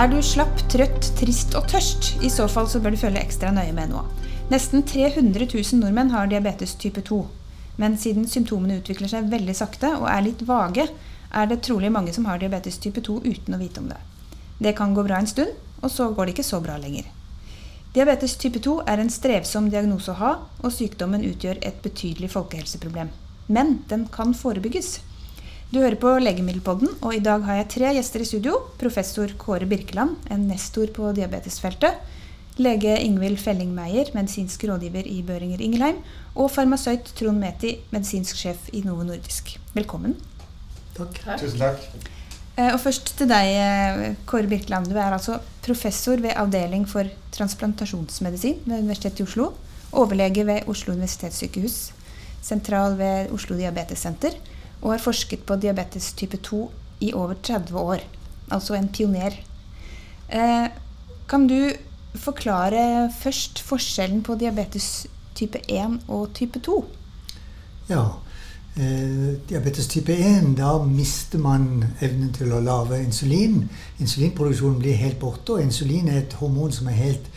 Er du slapp, trøtt, trist og tørst? I så fall så bør du følge ekstra nøye med nå. Nesten 300 000 nordmenn har diabetes type 2. Men siden symptomene utvikler seg veldig sakte og er litt vage, er det trolig mange som har diabetes type 2 uten å vite om det. Det kan gå bra en stund, og så går det ikke så bra lenger. Diabetes type 2 er en strevsom diagnose å ha, og sykdommen utgjør et betydelig folkehelseproblem. Men den kan forebygges. Du hører på Legemiddelpodden, og i dag har jeg tre gjester i studio. Professor Kåre Birkeland, en nestor på diabetesfeltet. Lege Ingvild Felling Meyer, medisinsk rådgiver i Børinger Ingelheim. Og farmasøyt Trond Meti, medisinsk sjef i Novo Nordisk. Velkommen. Takk. Tusen takk. Eh, og først til deg, eh, Kåre Birkeland. Du er altså professor ved avdeling for transplantasjonsmedisin ved Universitetet i Oslo. Overlege ved Oslo universitetssykehus. Sentral ved Oslo diabetessenter og har forsket på diabetes type 2 i over 30 år. Altså en pioner. Eh, kan du forklare først forskjellen på diabetes type 1 og type 2? Ja. Eh, diabetes type 1, da mister man evnen til å lage insulin. Insulinproduksjonen blir helt borte, og insulin er et hormon som er helt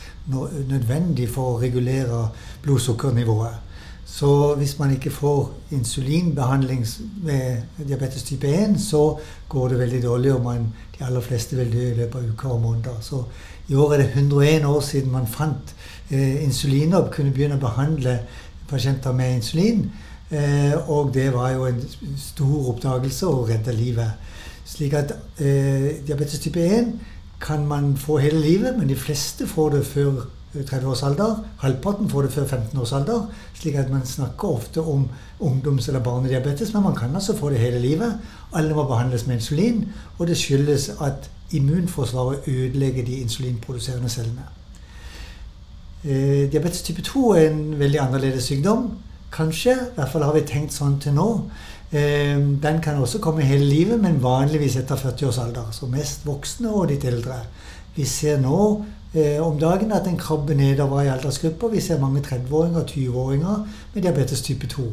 nødvendig for å regulere blodsukkernivået. Så hvis man ikke får insulinbehandling med diabetes type 1, så går det veldig dårlig, og man, de aller fleste vil dø i løpet av uker og måneder. Så i år er det 101 år siden man fant eh, insulin og kunne begynne å behandle pasienter med insulin. Eh, og det var jo en stor oppdagelse og redda livet. Slik at eh, diabetes type 1 kan man få hele livet, men de fleste får det før 30 års. Halvparten får det før 15-årsalder. Slik at man snakker ofte om ungdoms- eller barnediabetes, men man kan altså få det hele livet. Alle må behandles med insulin, og det skyldes at immunforsvaret ødelegger de insulinproduserende cellene. Eh, diabetes type 2 er en veldig annerledes sykdom. Kanskje. I hvert fall har vi tenkt sånn til nå. Eh, den kan også komme hele livet, men vanligvis etter 40 års alder. Så mest voksne og litt eldre. Vi ser nå eh, om dagen at en krabber nedover i aldersgrupper. Vi ser mange 30-åringer og 20-åringer med diabetes type 2.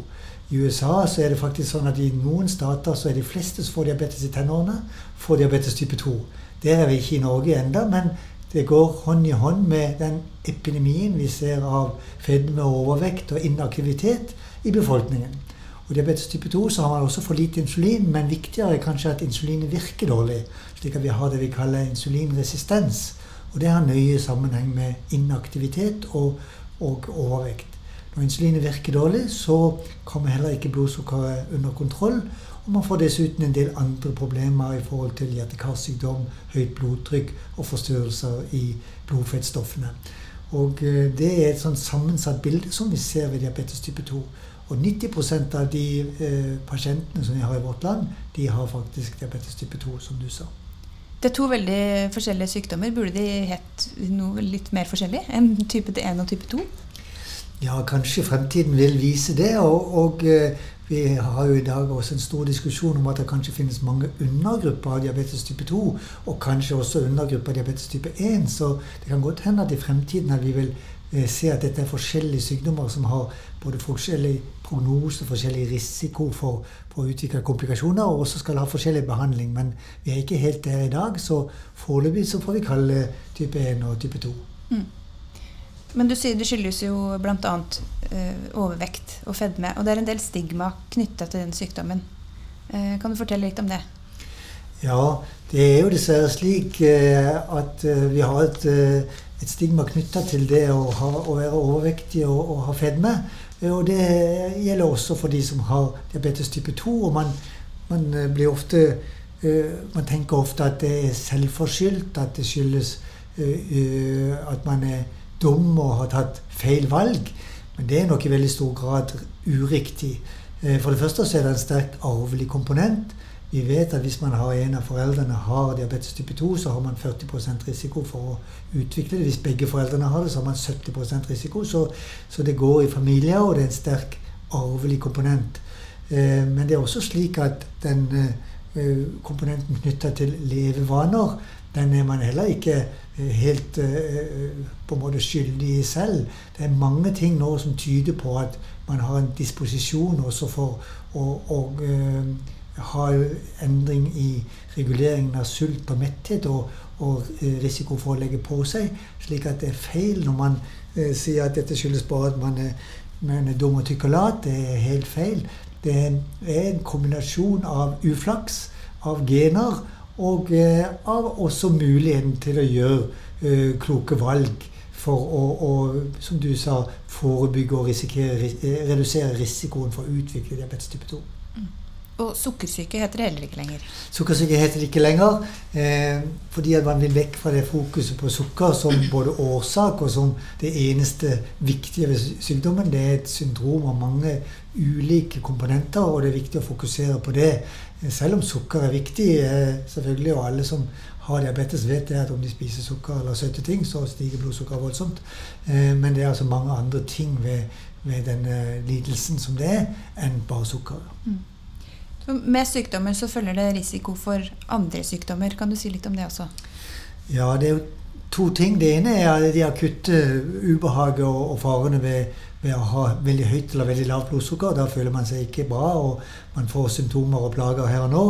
I USA så er det faktisk sånn at i noen stater så er de fleste som får diabetes i tenårene, får diabetes type 2. Der er vi ikke i Norge ennå, men det går hånd i hånd med den epidemien vi ser av fedme overvekt og inaktivitet i befolkningen. Og diabetes type 2 så har man også for lite insulin, men viktigere er kanskje at insulinet virker dårlig. Slik at vi har det vi kaller insulinresistens. Og det har nøye sammenheng med inaktivitet og, og overvekt. Når insulinet virker dårlig, så kommer heller ikke blodsukkeret under kontroll. Og man får dessuten en del andre problemer i forhold til hjerte-karsykdom, høyt blodtrykk og forstyrrelser i blodfettstoffene. Og eh, det er et sånn sammensatt bilde som vi ser ved diabetes type 2. Og 90% av de eh, pasientene som vi har i vårt land, de har faktisk diabetes type 2, som du sa. Det er to veldig forskjellige sykdommer. Burde de hett noe litt mer forskjellig enn type 1 og type 2? Ja, kanskje fremtiden vil vise det. Og, og, eh, vi har jo i dag også en stor diskusjon om at det kanskje finnes mange undergrupper av diabetes type 2, og kanskje også undergrupper av diabetes type 1. Så det kan godt hende at i fremtiden at vi vil eh, se at dette er forskjellige sykdommer som har både forskjellig prognose, forskjellig risiko for, for, å utvikle komplikasjoner, og også skal ha forskjellig behandling. Men vi er ikke helt der i dag, så foreløpig så får vi kalle type 1 og type 2. Mm. Men du sier det skyldes jo bl.a. Uh, overvekt og fedme. Og det er en del stigma knytta til den sykdommen. Uh, kan du fortelle litt om det? Ja, det er jo dessverre slik uh, at uh, vi har et, et stigma knytta til det å, ha, å, være overvektig og, og ha fedme. Og det gjelder også for de som har diabetes type 2. Og man, man blir ofte Man tenker ofte at det er selvforskyldt, at det skyldes at man er dum og har tatt feil valg. Men det er nok i veldig stor grad uriktig. Eh, for det første så er det en sterkt arvelig komponent. Vi vet at hvis man har en av foreldrene har diabetes type 2, så har man 40 risiko for å utvikle det. Hvis begge foreldrene har det, så har man 70% risiko. Så, så, det går i familier, og det er en sterk arvelig komponent. Eh, men det er også slik at den eh, komponenten knytta til levevaner, den er man heller ikke helt eh, på en måte skyldig i selv. Det er mange ting nå som tyder på at man har en disposisjon også for å, og, uh, har endring i reguleringen av sult og metthet og, og risiko for å legge på seg. Slik at det er feil når man eh, sier at dette skyldes bare at man er, man er dum og lat. Det er helt feil. Det er en kombinasjon av uflaks, av gener og eh, av også muligheten til å gjøre eh, kloke valg for å, å, som du sa, forebygge og redusere risikoen for å utvikle diabetes type 2. Og sukkersyke heter det heller ikke lenger? Sukkersyke heter det ikke lenger. Eh, fordi at man vil vekk fra det fokuset på sukker som både årsak og som det eneste viktige ved sykdommen. Det er et syndrom av mange ulike komponenter, og det er viktig å fokusere på det. Selv om sukker er viktig, eh, selvfølgelig, og alle som har diabetes, vet det at om de spiser sukker eller søte ting, så stiger blodsukkeret voldsomt. Eh, men det er altså mange andre ting ved, ved denne lidelsen som det er, enn bare sukker. Mm. Med sykdommer så følger det risiko for andre sykdommer. Kan du si litt om det også? Ja, det er jo to ting. Det ene er de akutte ubehaget og, farene ved, ved, å ha veldig høyt eller veldig lavt blodsukker. Da føler man seg ikke bra, og man får symptomer og plager her og nå.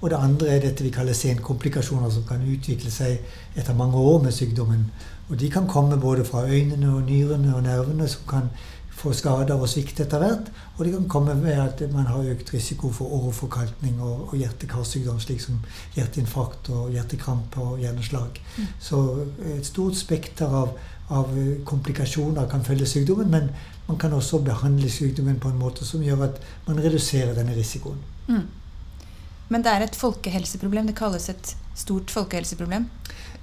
Og det andre er dette vi kaller senkomplikasjoner, som kan utvikle seg etter mange år med sykdommen. Og de kan komme både fra øynene og nyrene og nervene, som kan få skader og svikt etter hvert. Og det kan komme ved at man har økt risiko for åreforkalkning og, og hjerte-karsykdom, slik som hjerteinfarkt og hjertekrampe og hjerneslag. Mm. Så et stort spekter av, av, komplikasjoner kan følge sykdommen, men man kan også behandle sykdommen på en måte som gjør at man reduserer denne risikoen. Mm. Men det er et folkehelseproblem. Det kalles et stort folkehelseproblem?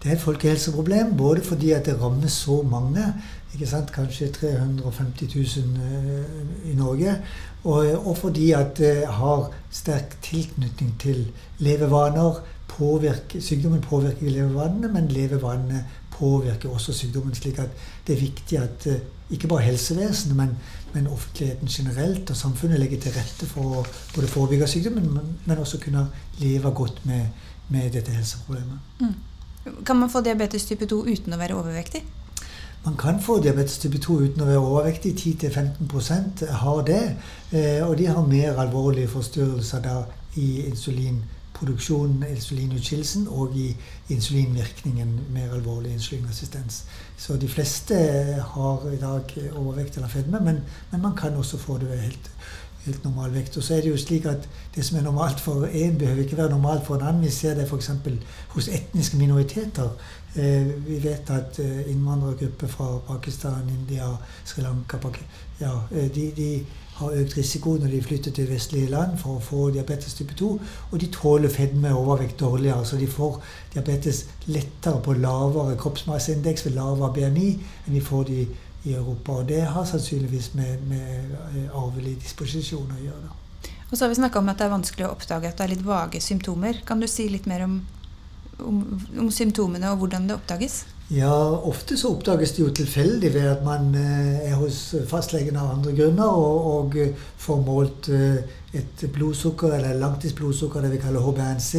Det er et folkehelseproblem både fordi at det rammer så mange? Kanskje 350 000 uh, i Norge. Og, og, fordi at det har sterk tilknytning til levevaner. Påvirke, sykdommen påvirker levevanene, men levevanene påvirker også sykdommen. slik at det er viktig at ikke bare helsevesenet, men, men, offentligheten generelt og samfunnet legger til rette for å både forebygge sykdommen, men, men også kunne leve godt med, med dette helseproblemet. Mm. Kan man få diabetes type 2 uten å være overvektig? Man kan få diabetes type 2 uten å være overvektig. 10-15% har det. Eh, og de har mer alvorlige forstyrrelser da i insulinproduksjonen, insulinutskillelsen, og i insulinvirkningen. Mer alvorlig insulinresistens. Så de fleste har i dag overvekt eller fedme, men, men man kan også få det ved helt helt normal vekt. Og så er det jo slik at det som er normalt for én, behøver ikke være normalt for en annen. Vi ser det f.eks. hos etniske minoriteter. Eh, vi vet at eh, innvandrergrupper fra Pakistan, India, Sri Lanka ja, eh, de, de, har økt risiko når de flytter til vestlige land for å få diabetes type 2. Og de tåler fedme og overvekt dårligere, så de får diabetes lettere på lavere kroppsmasseindeks ved lavere BMI enn de får de i Europa. Og det har sannsynligvis med, med arvelig disposisjon å gjøre. Og så har vi snakka om at det er vanskelig å oppdage at det er litt vage symptomer. Kan du si litt mer om, om, om symptomene og hvordan det oppdages? Ja, ofte så oppdages det jo tilfeldig ved at man eh, er hos fastlegen av andre grunner og, og får målt eh, et blodsukker, eller langtidsblodsukker, det vi kaller HBNC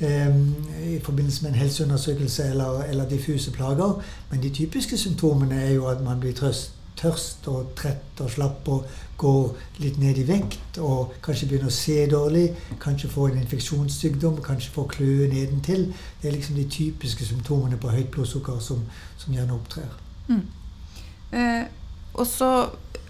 i forbindelse med en helseundersøkelse eller, eller, diffuse plager. Men de typiske symptomene er jo at man blir trøst, tørst og trett og slapp og går litt ned i vekt og kanskje begynner å se dårlig, kanskje får en infeksjonssykdom, kanskje får kløe nedentil. Det er liksom de typiske symptomene på høyt blodsukker som, som gjerne opptrer. Mm. Eh, og så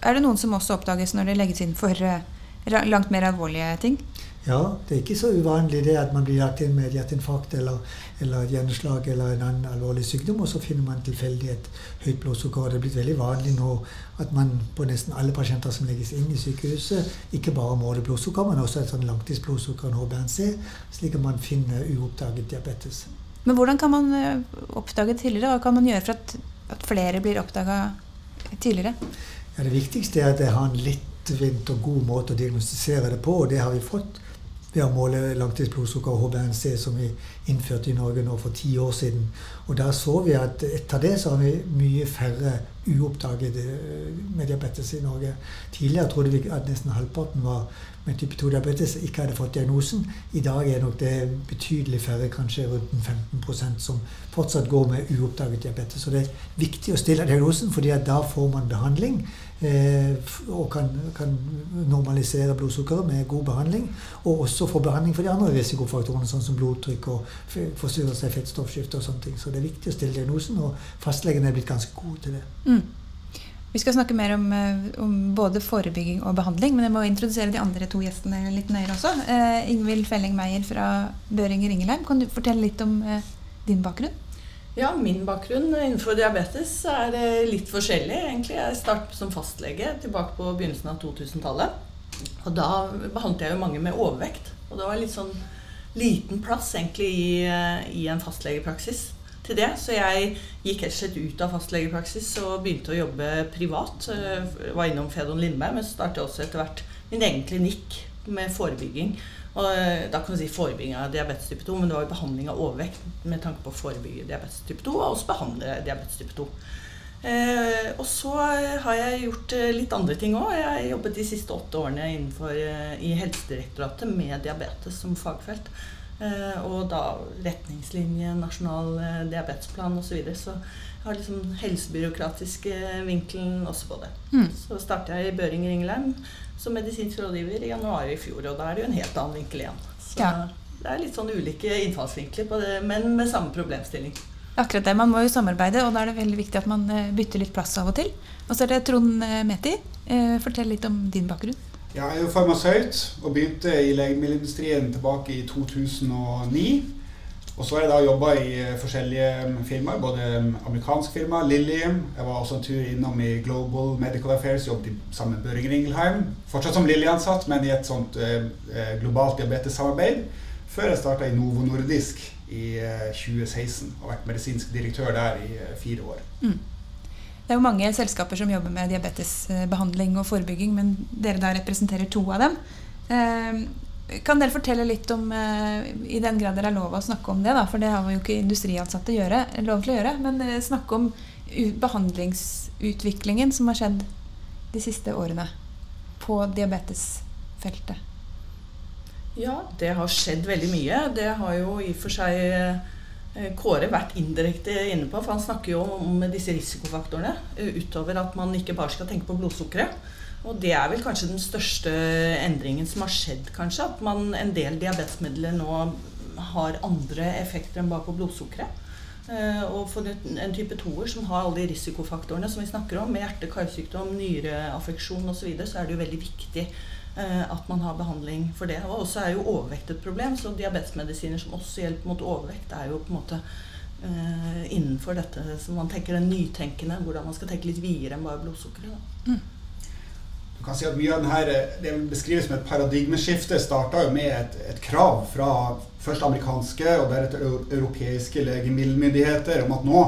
er det noen som også oppdages når det legges inn for eh, langt mer alvorlige ting? Ja, det er ikke så uvanlig det at man blir lagt inn med et hjerteinfarkt eller, eller et hjerneslag eller en annen alvorlig sykdom, og så finner man tilfeldig et høyt blodsukker. Det er blitt veldig vanlig nå at man på nesten alle pasienter som legges inn i sykehuset, ikke bare måler blodsukker, men også et sånn langtidsblodsukker, en HBNC, slik at man finner uoppdaget diabetes. Men hvordan kan man eh, oppdage det tidligere? Hva kan man gjøre for at, at flere blir oppdaga tidligere? Ja, det viktigste er at det har en lettvint og god måte å diagnostisere det på, og det har vi fått ved å måle langtidsblodsukker og HBNC, som vi innførte i Norge nå for ti år siden. Og da så vi at etter det så har vi mye færre uoppdagede eh, med diabetes i Norge. Tidligere trodde vi at nesten halvparten var med type 2-diabetes ikke hadde fått diagnosen. I dag er nok det betydelig færre, kanskje rundt 15% som fortsatt går med uoppdaget diabetes. Så det er viktig å stille diagnosen, fordi da får man behandling. Eh, og kan, kan, normalisere blodsukkeret med god behandling. Og også få behandling for de andre risikofaktorene, sånn som blodtrykk og forstyrrelse av fettstoffskifte og sånne ting. Så det er viktig å stille diagnosen, og fastlegene er blitt ganske gode til det. Mm. Vi skal snakke mer om, eh, om, både forebygging og behandling, men jeg må introdusere de andre to gjestene litt nøyere også. Eh, Ingvild Felling Meyer fra Børinger Ingelheim, kan du fortelle litt om eh, din bakgrunn? Ja, min bakgrunn innenfor diabetes er eh, litt forskjellig, egentlig. Jeg startet som fastlege tilbake på begynnelsen av 2000-tallet. Og da behandlet jeg jo mange med overvekt. Og det var litt sånn liten plass egentlig i, eh, i en fastlegepraksis til det. Så jeg gikk helt slett ut av fastlegepraksis og begynte å jobbe privat. Jeg eh, var innom Fedon Lindberg, men startet også etter hvert min egen klinikk med forebygging. Og eh, da kan vi si forebygging av diabetes type 2, men det var jo behandling av overvekt med tanke på å forebygge diabetes type 2, og også behandle diabetes type 2. Eh, og så har jeg gjort eh, litt andre ting òg. Jeg har jobbet de siste åtte årene innenfor, eh, i Helsedirektoratet med diabetes som fagfelt. Eh, og da retningslinje, nasjonal eh, diabetesplan osv. Så, videre. så jeg har liksom helsebyråkratiske vinkelen også på det. Mm. Så startet jeg i Børinger Ingelheim som medisinsk rådgiver i januar i fjor. Og da er det jo en helt annen vinkel igjen. Så ja. det er litt sånn ulike innfallsvinkler på det, men med samme problemstilling. Akkurat det. Man må jo samarbeide, og da er det veldig viktig at man eh, bytter litt plass av og til. Og så er det Trond eh, Meti. Eh, fortell litt om din bakgrunn. Ja, jeg er jo farmasøyt og begynte i legemiddelindustrien tilbake i 2009. Og så har jeg da jobba i eh, forskjellige mm, firmaer, både mm, amerikansk firma, Lilly. Jeg var også en tur innom i Global Medical Affairs, jobbet sammen med Børing Ingelheim. Fortsatt som Lilly-ansatt, men i et sånt eh, eh globalt diabetessamarbeid. Før jeg starta i Novo Nordisk i eh, 2016 og vært medisinsk direktør der i eh, fire år. Mm. Det er jo mange selskaper som jobber med diabetesbehandling og forebygging, men dere da representerer to av dem. Kan dere fortelle litt om, eh, i den grad det er lov å snakke om det, da, for det har jo ikke industriansatte gjøre, lov til å gjøre, men eh, snakke om behandlingsutviklingen som har skjedd de siste årene på diabetesfeltet? Ja, det har skjedd veldig mye. Det har jo i og for seg eh, Kåre vært indirekte inne på, for han snakker jo om disse risikofaktorene. Utover at man ikke bare skal tenke på blodsukkeret. Og det er vel kanskje den største endringen som har skjedd, kanskje. At man, en del diabetesmidler nå har andre effekter enn bare på blodsukkeret. Uh, og for en type 2-er som har alle de risikofaktorene som vi snakker om, med hjerte-karsykdom, nyreaffeksjon osv., så, videre, så er det jo veldig viktig uh, at man har behandling for det. Og også er jo overvekt et problem, så diabetesmedisiner som også hjelper mot overvekt, er jo på en måte uh, innenfor dette som man tenker den nytenkende, hvordan man skal tenke litt videre enn bare blodsukkeret. Mm. Kan si at mye av denne, Det beskrives som et paradigmeskifte. starta med et, et, krav fra først amerikanske og deretter europeiske legemiddelmyndigheter om at nå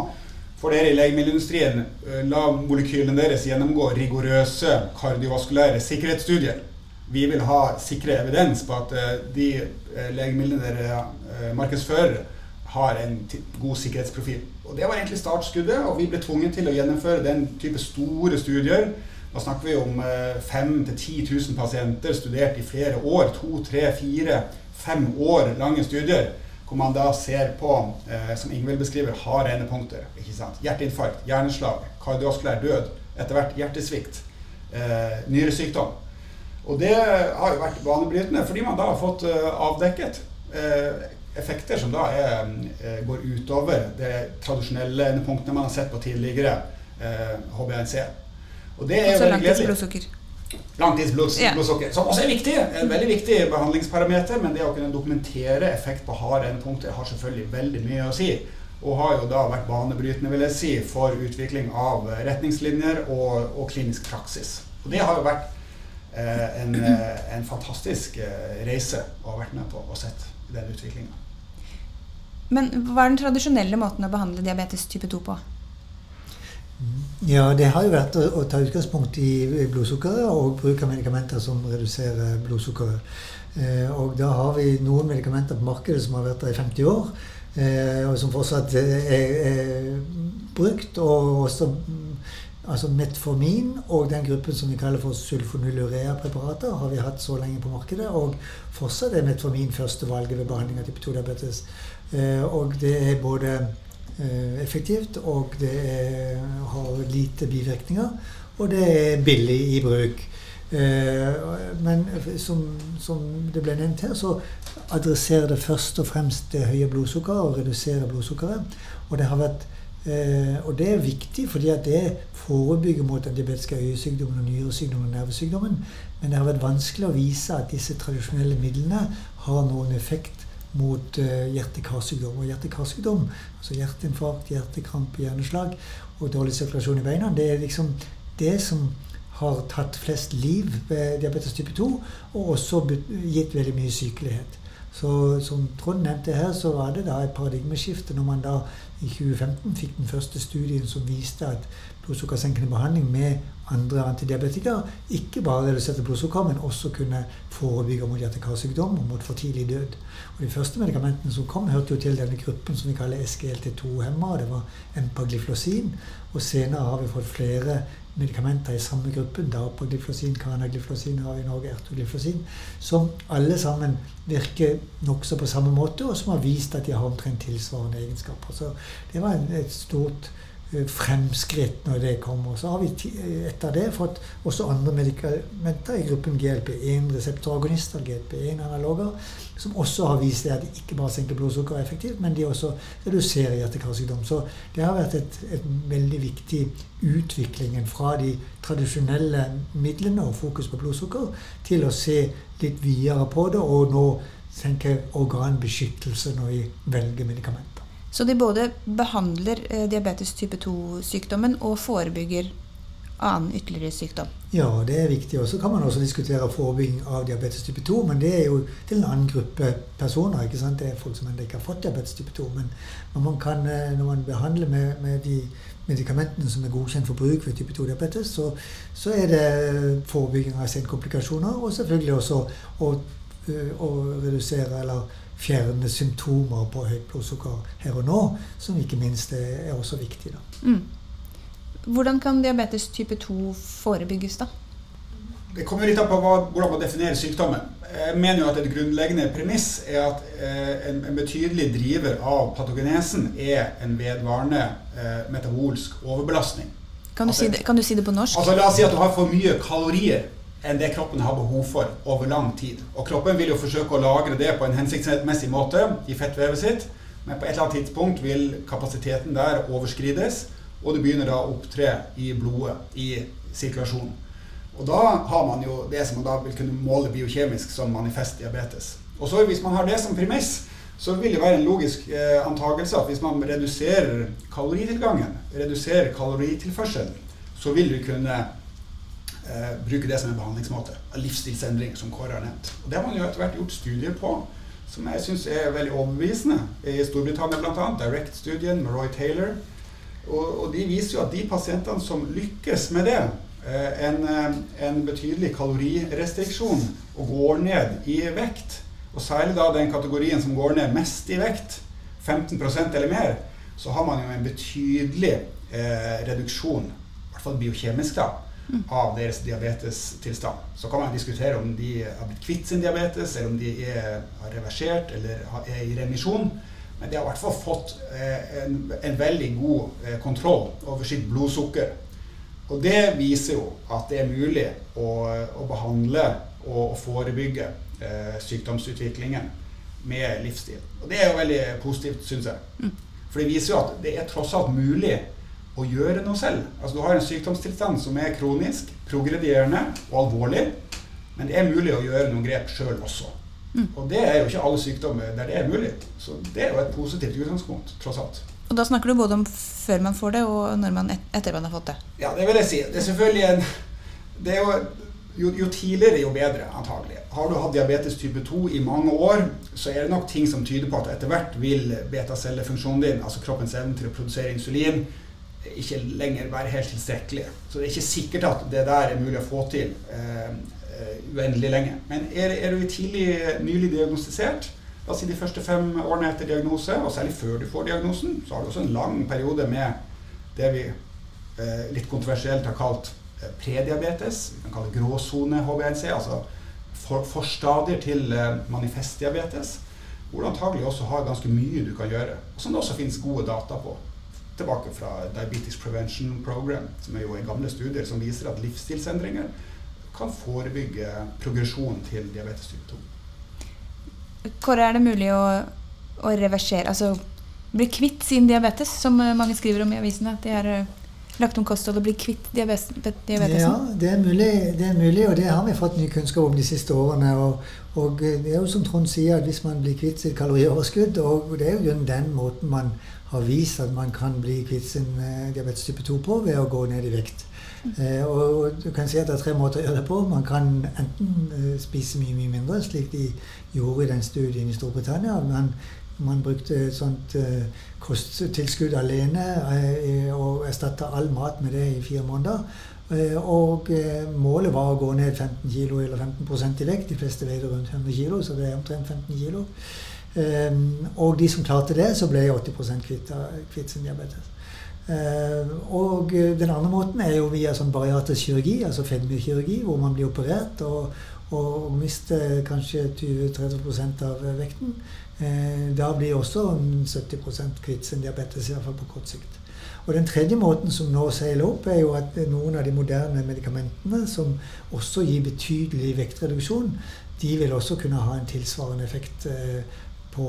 får dere i legemiddelindustrien eh, la molekylene deres gjennomgå rigorøse kardiovaskulære sikkerhetsstudier. Vi vil ha sikre evidens på at eh, de eh, legemidlene dere markedsfører, har en god sikkerhetsprofil. Og Det var egentlig startskuddet, og vi ble tvunget til å gjennomføre den type store studier da snakker vi om 5 000-10 000 pasienter studert i flere år. To, tre, fire, fem år lange studier. Hvor man da ser på, eh, som Ingvild beskriver, harde endepunkter. Hjerteinfarkt, hjerneslag, kardiovaskulær død, etter hvert hjertesvikt, eh, nyresykdom. Og det har jo vært banebrytende, fordi man da har fått eh, avdekket eh, effekter som da er, eh, går utover det tradisjonelle endepunktene man har sett på tidligere HBNC. Og det er også langtidsblodsukker. Langtidsblodsukker, som også er viktig. En veldig viktig behandlingsparameter. Men det å kunne dokumentere effekt på harde endepunkter har selvfølgelig veldig mye å si. Og har jo da vært banebrytende vil jeg si, for utvikling av retningslinjer og, og klinisk praksis. Og det har jo vært eh, en, eh, en, fantastisk eh, reise å ha vært med på og sett den utviklinga. Men hva er den tradisjonelle måten å behandle diabetes type 2 på? Ja, det har jo vært å, ta utgangspunkt i blodsukkeret og bruk av medikamenter som reduserer blodsukkeret. Eh, og da har vi noen medikamenter på markedet som har vært der i 50 år, eh, og som fortsatt er, er brukt. Og også altså Metformin og den gruppen som vi kaller for sulfonylurea-preparater, har vi hatt så lenge på markedet. Og fortsatt er Metformin førstevalget ved behandling av type 2-diabetes. Eh, og det er både eh, effektivt, og det er, har lite bivirkninger. Og det er billig i bruk. Eh, men som, som, det ble nevnt her, så adresserer det først og fremst det høye blodsukkeret og reduserer blodsukkeret. Og det har vært Eh, og det er viktig, fordi at det forebygger mot den diabetiske øyesykdommen og nyresykdommen og nervesykdommen. Men det har vært vanskelig å vise at disse tradisjonelle midlene har noen effekt mot uh, hjerte-karsykdom. Og hjerte-karsykdom, altså hjerteinfarkt, hjertekrampe, hjerneslag og dårlig sirkulasjon i beina, det er liksom det som har tatt flest liv ved diabetes type 2, og også gitt veldig mye sykelighet. Så som Trond nevnte her, så var det da et paradigmeskifte når man da i 2015 fikk den første studien som viste at blodsukkersenkende behandling med andre antidiabetikere ikke bare reduserte blodsukker, men også kunne forebygge mot hjerte-karsykdom og mot for tidlig død. Og De første medikamentene som kom, hørte jo til denne gruppen som vi kaller SGLT2-hemma. Det var empagliflosin. Og senere har vi fått flere medikamenter i samme gruppen. Dapagliflosin, canagliflosin har i Norge, ertogliflosin. Som alle sammen virker nokså på samme måte, og som har vist at de har omtrent tilsvarende egenskaper. Så det var et stort fremskritt når det kommer. Så har vi eh, etter det fått også andre medikamenter i gruppen GLP-1 reseptoragonister, GLP-1-analoger, som også har vist at de ikke bare senker blodsukker effektivt, men de også reduserer hjerte-karsykdom. Så det har vært et, et veldig viktig utviklingen fra de tradisjonelle midlene og fokus på blodsukker til å se litt videre på det, og nå tenke organbeskyttelse når vi velger medikamenter. Så de både behandler eh, diabetes type 2-sykdommen og forebygger annen ytterligere sykdom. Ja, det er viktig. Og så kan man også diskutere forebygging av diabetes type 2, men det er jo til en annen gruppe personer. ikke sant? Det er folk som ennå ikke har fått diabetes type 2. Men man, kan, eh, når man behandler med, med, de medikamentene som er godkjent for bruk ved type 2-diabetes, så, så, er det forebygging av senkomplikasjoner, og selvfølgelig også å, eh, å redusere eller fjerne symptomer på høyt blodsukker her og nå, som ikke minst er også viktig. Mm. Hvordan kan diabetes type 2 forebygges, da? Det kommer litt an på hva, hvordan man definerer sykdommen. Jeg mener jo at Et grunnleggende premiss er at eh, en, en, betydelig driver av patogenesen er en vedvarende eh, metabolsk overbelastning. Kan du, si det, kan du, si det, på norsk? Altså La oss si at du har for mye kalorier enn det kroppen har behov for over lang tid. Og kroppen vil jo forsøke å lagre det på en hensiktsmessig måte i fettvevet sitt, men på et eller annet tidspunkt vil kapasiteten der overskrides, og det begynner da å opptre i blodet, i sirkulasjonen. Og da har man jo det som man da vil kunne måle biokjemisk som manifest diabetes. Og så hvis man har det som premiss, så vil det være en logisk eh, antakelse at hvis man reduserer kaloritilgangen, reduserer kaloritilførselen, så vil du kunne eh, bruke det som en behandlingsmåte. Livsstilsendring, som Kåre har nevnt. Og Det har man jo etter hvert gjort studier på som jeg syns er veldig overbevisende. I Storbritannia bl.a. Direct-studien med Roy Taylor. Og, og, de viser jo at de pasientene som lykkes med det, eh, en, eh, en, betydelig kalorirestriksjon og går ned i vekt, og særlig da den kategorien som går ned mest i vekt, 15% eller mer, så har man jo en betydelig eh, reduksjon, i hvert fall biokjemisk, da, av deres diabetestilstand. Så kan man diskutere om de har blitt kvitt sin diabetes, eller om de er, har reversert eller er i remisjon. Men de har i hvert fall fått eh, en, en, veldig god eh, kontroll over sitt blodsukker. Og det viser jo at det er mulig å, å behandle og å forebygge eh, sykdomsutviklingen med livsstil. Og det er jo veldig positivt, syns jeg. Mm. For det viser jo at det er tross alt mulig å gjøre noe selv. Altså Du har en sykdomstilstand som er kronisk, progredierende og alvorlig. Men det er mulig å gjøre noen grep sjøl også. Mm. Og det er jo ikke alle sykdommer der det er mulig. Så det er jo et positivt utgangspunkt, tross alt. Og da snakker du både om før man får det, og når man et etter man har fått det? Ja, det vil jeg si. Det er selvfølgelig en det er jo, jo, jo tidligere, jo bedre, antagelig. Har du hatt diabetes type 2 i mange år, så er det nok ting som tyder på at etter hvert vil betacellefunksjonen din, altså kroppens evne til å produsere insulin, ikke lenger være helt tilstrekkelige. Så det er ikke sikkert at det der er mulig å få til uh, uendelig lenge. Men er, er du tidlig, nylig diagnostisert, la oss si de første fem årene etter diagnose, og særlig før du får diagnosen, så har du også en lang periode med det vi uh, litt kontroversielt har kalt prediabetes. Vi kan kalle det gråsone HBNC, altså for, forstadier til manifestdiabetes. hvor du antagelig også har ganske mye du kan gjøre, og som det også finnes gode data på. Tilbake fra Diabetes Prevention Program, som er jo en gamle studier som viser at livsstilsendringer kan forebygge progresjon til diabetes type 2. Hvor er det mulig å, å reversere, altså bli kvitt sin diabetes, som mange skriver om i avisene? At de har eh, lagt om kosthold og bli kvitt diabetesen? Ja, det er, mulig, det er, mulig, og det har vi fått ny kunnskap om de siste årene. Og, og det er jo som Trond sier, at hvis man blir kvitt sitt kalorioverskudd Og det er jo den måten man har vist at man kan bli kvitt sin eh, diabetes type 2 på ved å gå ned i vekt. Eh, og du kan si at det er tre måter å gjøre det på. Man kan enten eh, spise mye mye mindre, slik de gjorde i den studien i Storbritannia. Man, man brukte et sånt kosttilskudd alene og erstatta all mat med det i fire måneder. Og målet var å gå ned 15 kg eller 15% i vekt. De fleste veide rundt 100 kg, så det er omtrent 15 kg. og de som klarte det, så ble 80 kvitt, kvitt sin diabetes. Uh, og den andre måten er jo via sånn bariatrisk kirurgi, altså fedmekirurgi, hvor man blir operert og, og mister kanskje 20-30% av vekten. Uh, da blir også 70 kvitt sin diabetes, i hvert fall på kort sikt. Og den tredje måten som nå seiler opp, er jo at noen av de moderne medikamentene, som også gir betydelig vektreduksjon, de vil også kunne ha en tilsvarende effekt uh, på,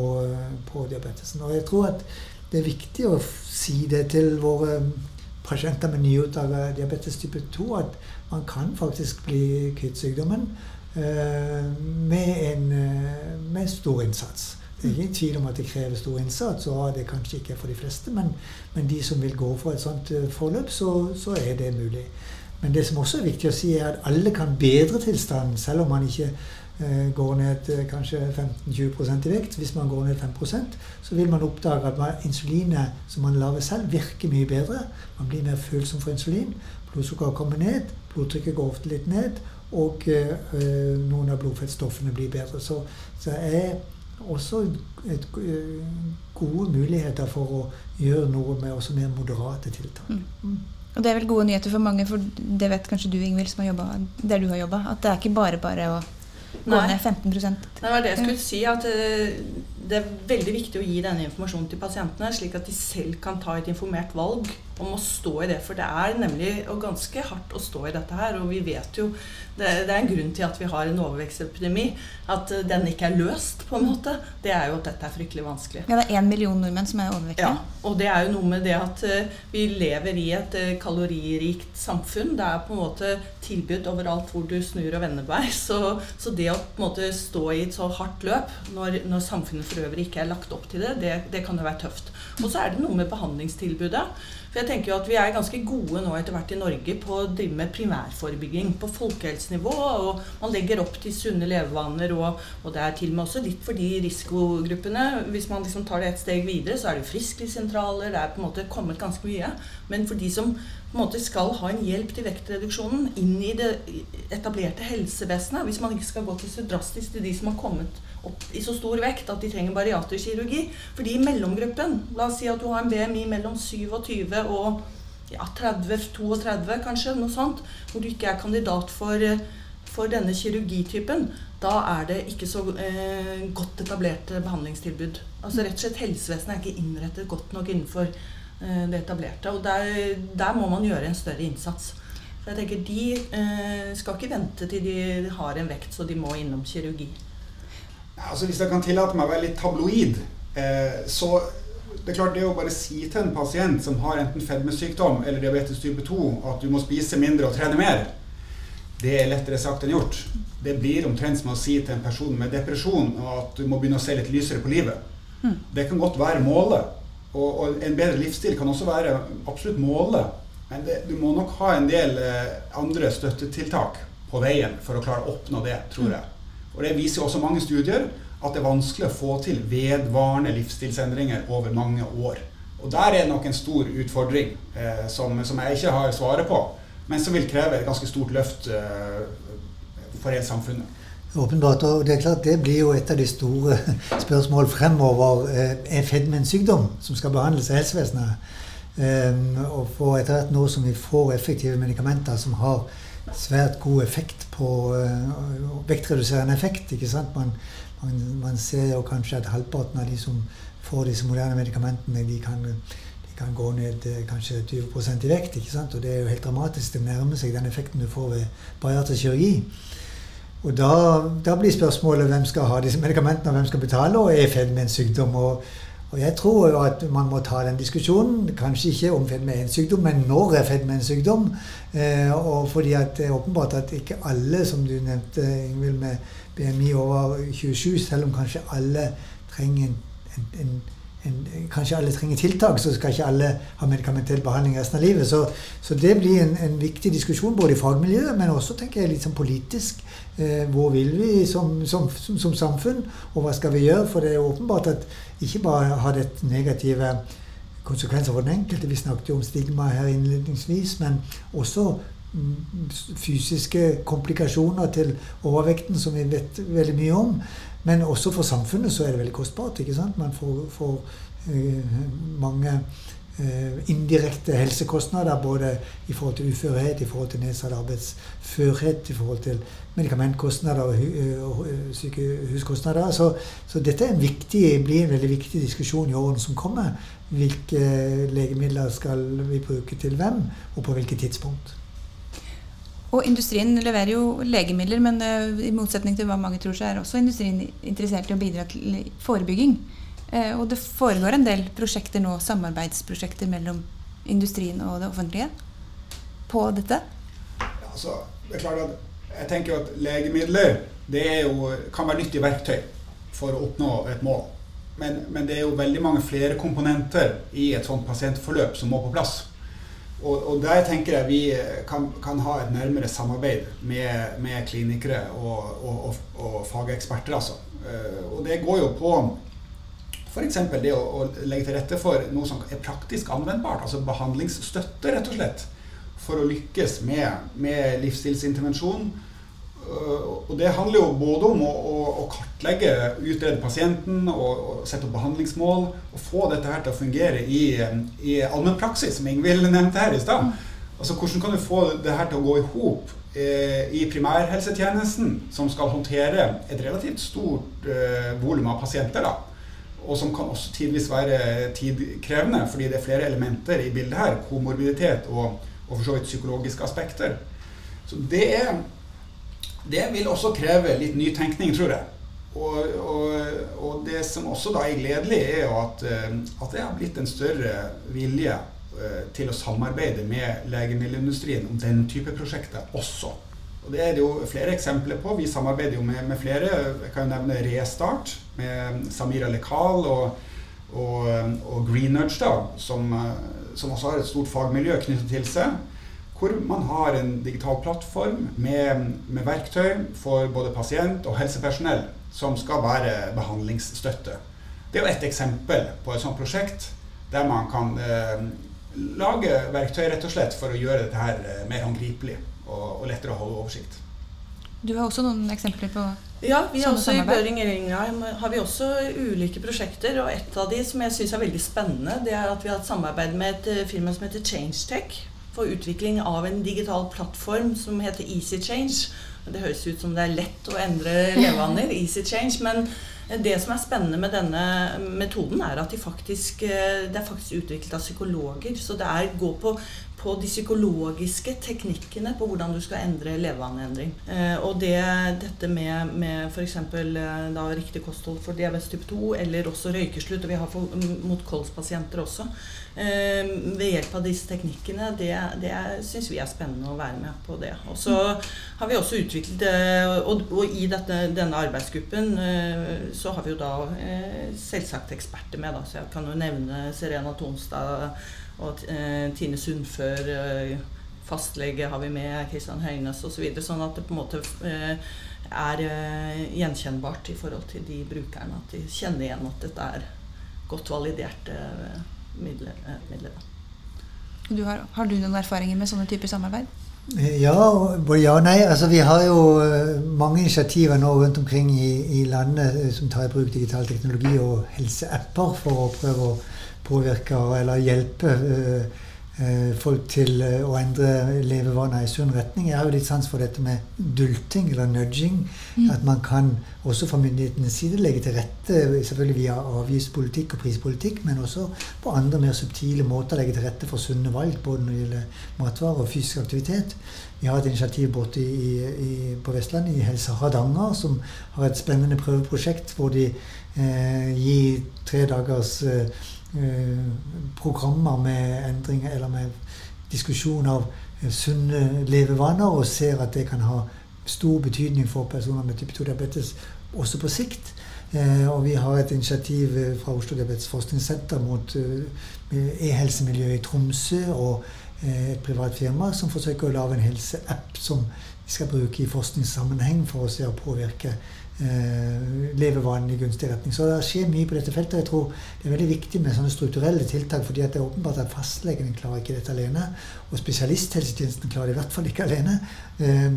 på diabetesen. Og jeg tror at det er viktig å si det til våre pasienter med nyutdaga diabetes type 2 at man kan faktisk bli kvitt sykdommen uh, med, en, uh, med stor innsats. Det er ingen tvil om at det krever stor innsats, og det kanskje ikke er for de fleste. Men, men de som vil gå for et sånt uh, forløp, så, så, er det mulig. Men det som også er viktig å si, er at alle kan bedre tilstanden, selv om man ikke Eh, går ned kanskje 15-20 i vekt. Hvis man går ned 5% så vil man oppdage at insulinet som man lager selv, virker mye bedre. Man blir mer følsom for insulin. Blodsukkeret kommer ned, blodtrykket går ofte litt ned, og øh, noen av blodfettstoffene blir bedre. Så, så det er også et, øh, gode muligheter for å gjøre noe med også mer moderate tiltak. Mm. Og det er vel gode nyheter for mange, for det vet kanskje du, Ingvild, som har jobbet der du har jobba, at det er ikke bare bare å gå ned 15 Nei, Det var det jeg skulle si. at eh, Det er veldig viktig å gi denne informasjonen til pasientene, slik at de selv kan ta et informert valg om å stå i det. For det er nemlig ganske hardt å stå i dette her. Og vi vet jo det, det er en grunn til at vi har en overvekstepidemi. At eh, den ikke er løst, på en måte. Det er jo at dette er fryktelig vanskelig. Ja, det er én million nordmenn som er overvektige. Ja, og det er jo noe med det at uh, vi lever i et uh, kaloririkt samfunn. Det er på en måte tilbud overalt hvor du snur og vender deg. Så, så, det å på en måte stå i et så hardt løp når, når samfunnet for øvrig ikke er lagt opp til det, det, det kan jo være tøft. Og så er det noe med behandlingstilbudet. For jeg tenker jo at Vi er ganske gode nå etter hvert i Norge på å drive med primærforebygging på folkehelsenivå. og Man legger opp til sunne levevaner, og, og, det er til og med også litt for de risikogruppene. Hvis man liksom tar det et steg videre, så er det frisklivssentraler. Det er på en måte kommet ganske mye. Men for de som på en måte skal ha en hjelp til vektreduksjonen inn i det etablerte helsevesenet, hvis man ikke skal gå til så drastisk til de som har kommet opp i så stor vekt at de trenger bariaterkirurgi. Fordi i mellomgruppen, la oss si at du har en BMI mellom 27 og ja, 30-32 kanskje, noe sånt, hvor du ikke er kandidat for, for denne kirurgitypen, da er det ikke så eh, godt etablerte behandlingstilbud. Altså rett og slett Helsevesenet er ikke innrettet godt nok innenfor eh, det etablerte. Og der, der, må man gjøre en større innsats. For jeg tenker De eh, skal ikke vente til de har en vekt så de må innom kirurgi. Altså Hvis jeg kan tillate meg å være litt tabloid, eh, så det er klart det å bare si til en pasient som har enten fedmesykdom eller diabetes type 2 at du må spise mindre og trene mer, det er lettere sagt enn gjort. Det blir omtrent som å si til en person med depresjon at du må begynne å se litt lysere på livet. Mm. Det kan godt være målet. Og, og, en bedre livsstil kan også være absolutt målet. Men det, du må nok ha en del eh, andre støttetiltak på veien for å klare å oppnå det, tror mm. jeg. Og Det viser også mange studier at det er vanskelig å få til vedvarende livsstilsendringer over mange år. Og Der er det nok en stor utfordring eh, som, som, jeg ikke har svaret på, men som vil kreve et ganske stort løft eh, for hele samfunnet. Åpenbart. og Det er klart det blir jo et av de store spørsmål fremover. Eh, er fedme en sykdom som skal behandles av helsevesenet? Um, og for etter hvert nå som vi får effektive medikamenter som har svært god effekt på uh, vektreduserende effekt. ikke sant? Man, man, man ser jo kanskje at halvparten av de som får disse moderne medikamentene, de kan, de kan gå ned eh, kanskje 20 i vekt. ikke sant? Og det er jo helt dramatisk. Det nærmer seg den effekten du får ved bariatrisk kirurgi. Og da, da, blir spørsmålet hvem skal ha disse medikamentene, og hvem skal betale, og er fedme en sykdom? Og, og, jeg tror jo at man må ta den diskusjonen. Kanskje ikke om fedme er en sykdom, men når er fedme en sykdom? Eh, og fordi at det er åpenbart at ikke alle, som du nevnte, Ingvild, med BMI over 27, selv om kanskje alle trenger en, en, en kanskje alle trenger tiltak, så skal ikke alle ha medikamentell behandling resten av livet. Så, så det blir en, en, viktig diskusjon både i fagmiljøet, men også tenker jeg litt sånn politisk. Eh, hvor vil vi som, som, som, som, samfunn, og hva skal vi gjøre? For det er åpenbart at ikke bare har det negative konsekvenser for den enkelte, vi snakket jo om stigma her innledningsvis, men også mm, fysiske komplikasjoner til overvekten, som vi vet veldig mye om. Men også for samfunnet så er det veldig kostbart. ikke sant? Man får, får uh, mange uh, indirekte helsekostnader både i forhold til uførhet, i forhold til nedsatt arbeidsførhet, i forhold til medikamentkostnader og uh, sykehuskostnader. Så, så, dette viktig, blir en veldig viktig diskusjon i årene som kommer. Hvilke legemidler skal vi bruke til hvem, og på hvilket tidspunkt. Og industrien leverer jo legemidler, men uh, i motsetning til hva mange tror, så er også industrien interessert i å bidra til forebygging. Uh, og det foregår en del prosjekter nå, samarbeidsprosjekter mellom industrien og det offentlige på dette? Altså, det er klart at jeg tenker at legemidler det jo, kan være nyttig verktøy for å oppnå et mål. Men, men, det er jo veldig mange flere komponenter i et sånt pasientforløp som må på plass. Og, og, der tenker jeg vi kan, kan, ha et nærmere samarbeid med, med klinikere og, og, og, fageksperter. Altså. Eh, og det går jo på f.eks. det å, å, legge til rette for noe som er praktisk anvendbart. Altså behandlingsstøtte, rett og slett. For å lykkes med, med livsstilsintervensjon og det handler jo både om å, å, å kartlegge, utrede pasienten og, og, sette opp behandlingsmål. Og få dette her til å fungere i, i allmennpraksis, som Ingvild nevnte her i stad. Altså, hvordan kan du få det her til å gå i hop eh, i primærhelsetjenesten, som skal håndtere et relativt stort eh, volum av pasienter? da, Og som kan også tidvis være tidkrevende, fordi det er flere elementer i bildet her. Komorbiditet og, og for så vidt psykologiske aspekter. Så det er det vil også kreve litt nytenkning, tror jeg. Og, og, og, det som også da er gledelig, er jo at, eh, at det har blitt en større vilje eh, til å samarbeide med legemiddelindustrien om den type prosjekter også. Og Det er det jo flere eksempler på. Vi samarbeider jo med, med flere. Jeg kan nevne Restart med Samira Lekal og, og, og Greenerge, da, som, eh, som også har et stort fagmiljø knyttet til seg hvor man har en digital plattform med, med, verktøy for både pasient og helsepersonell som skal være behandlingsstøtte. Det er jo ett eksempel på et sånt prosjekt der man kan eh, lage verktøy rett og slett for å gjøre dette her eh, mer håndgripelig og, og lettere å holde oversikt. Du har også noen eksempler på ja, vi har også, I Børing Ringheim har vi også ulike prosjekter. og Et av de som jeg syns er veldig spennende, det er at vi har et samarbeid med et eh, firma som heter ChangeTech for utvikling av en digital plattform som heter Easy Change. Det høres ut som det er lett å endre levevaner, Easy Change, men det som er spennende med denne metoden, er at de faktisk, eh, det er faktisk utviklet av psykologer. Så det er gå på på de psykologiske teknikkene på hvordan du skal endre levevaneendring. Eh, og det, dette med, med f.eks. Eh, riktig kosthold for diabetes type 2, eller også røykeslutt, og vi har for, mot kolspasienter også, eh, ved hjelp av disse teknikkene, det, det syns vi er spennende å være med på det. Og så har vi også utviklet og, og, i dette, denne arbeidsgruppen så har vi jo da selvsagt eksperter med, da, så jeg kan jo nevne Serena Tonstad og eh, Tine Sundfør, eh, fastlege har vi med, Kristian Høines osv. Så sånn at det på en måte eh, er gjenkjennbart i forhold til de brukerne. At de kjenner igjen at dette er godt validerte midler. midler. Du har, har, du noen erfaringer med sånne typer samarbeid? Ja, både ja og nei. Altså, vi har jo mange initiativer nå rundt omkring i, i landet som tar i bruk digital teknologi og helseapper for å prøve å påvirke eller hjelpe eh, folk til eh, å endre levevaner i sunn retning. Jeg har jo litt sans for dette med dulting eller nudging. Mm. At man kan også fra myndighetenes side legge til rette, selvfølgelig via avgiftspolitikk og prispolitikk, men også på andre mer subtile måter legge til rette for sunne valg, både når det gjelder matvarer og fysisk aktivitet. Vi har et initiativ borte i, i, på Vestlandet, i Helse Hardanger, som har et spennende prøveprosjekt hvor de eh, gir tre dagers eh, Eh, programmer med endringer eller med diskusjon av eh, sunne levevaner, og ser at det kan ha stor betydning for personer med type 2-diabetes også på sikt. Eh, og vi har et initiativ fra Oslo Diabetes Forskningssenter mot e-helsemiljøet i Tromsø og et privat firma som forsøker å lage en helseapp som vi skal bruke i forskningssammenheng for å se og påvirke eh, levevanene i gunstig retning. Så det skjer mye på dette feltet. Jeg tror det er veldig viktig med sånne strukturelle tiltak, fordi det er åpenbart at fastlegene klarer ikke dette alene. Og spesialisthelsetjenesten klarer det i hvert fall ikke alene. Eh,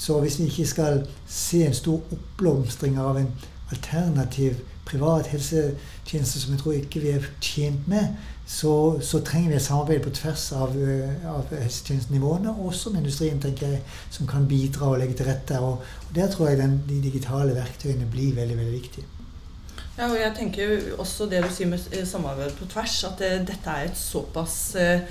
så hvis vi ikke skal se en stor oppblomstring av en alternativ privat helsetjeneste som jeg tror ikke vi er tjent med, så, så, trenger vi et samarbeid på tvers av, eh, av helsetjenestenivåene, og også med industrien, tenker jeg, som kan bidra og legge til rette. Og, og Der tror jeg den, de digitale verktøyene blir veldig veldig viktige. Ja, og jeg tenker også det du sier med eh, samarbeid på tvers, at det, dette er et såpass eh,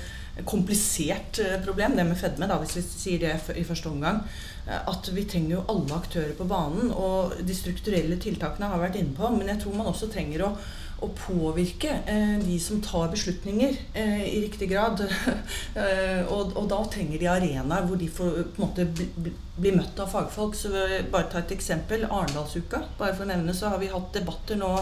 komplisert problem, det med fedme, da, hvis vi sier det i første omgang. At vi trenger jo alle aktører på banen. Og de strukturelle tiltakene har vært inne på, men jeg tror man også trenger å å påvirke eh, de som tar beslutninger eh, i riktig grad. eh, og, og, da trenger de arenaer hvor de får på en måte bli, bli, møtt av fagfolk. Så bare ta et eksempel. Arendalsuka. Bare for å nevne så har vi hatt debatter nå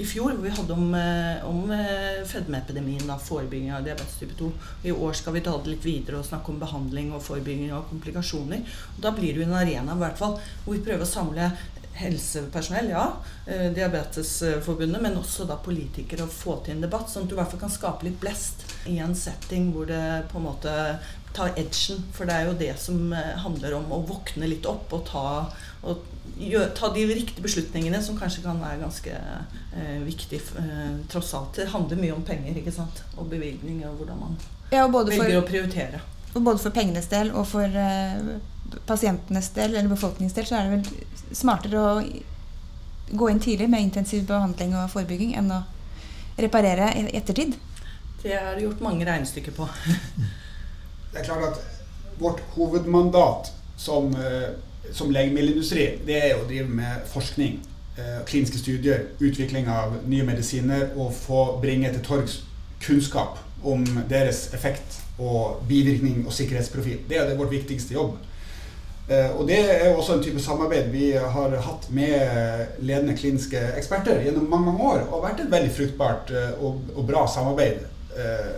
i fjor hvor vi hadde om, eh, om eh, fedmeepidemien. Forebygging av diabetes type 2. I år skal vi ta det litt videre og snakke om behandling og forebygging av komplikasjoner. Og da blir det jo en arena hvert fall, hvor vi prøver å samle helsepersonell, ja. Eh, Diabetesforbundet, men også da politikere å få til en debatt. Sånn at du i hvert fall kan skape litt blest i en setting hvor det på en måte tar edgen. For det er jo det som eh, handler om å våkne litt opp og ta, og gjør, ta de riktige beslutningene, som kanskje kan være ganske eh, viktig eh, tross alt. Det handler mye om penger ikke sant? og bevilgninger og hvordan man ja, og velger for, å prioritere. Og både for pengenes del og for eh, pasientenes del eller befolkningens del, så er det vel smartere å gå inn tidlig med intensiv behandling og forebygging enn å reparere i ettertid. Det er det gjort mange regnestykker på. det er klart at vårt hovedmandat som, eh, som legemiddelindustri, det er å drive med forskning. Eh, kliniske studier, utvikling av nye medisiner og få bringe til torgs kunnskap om deres effekt og bivirkning og sikkerhetsprofil. Det er vårt viktigste jobb. Eh, og Det er jo også en type samarbeid vi har hatt med ledende kliniske eksperter gjennom mange mange år. Og vært et veldig fruktbart eh, og, og bra samarbeid. Eh,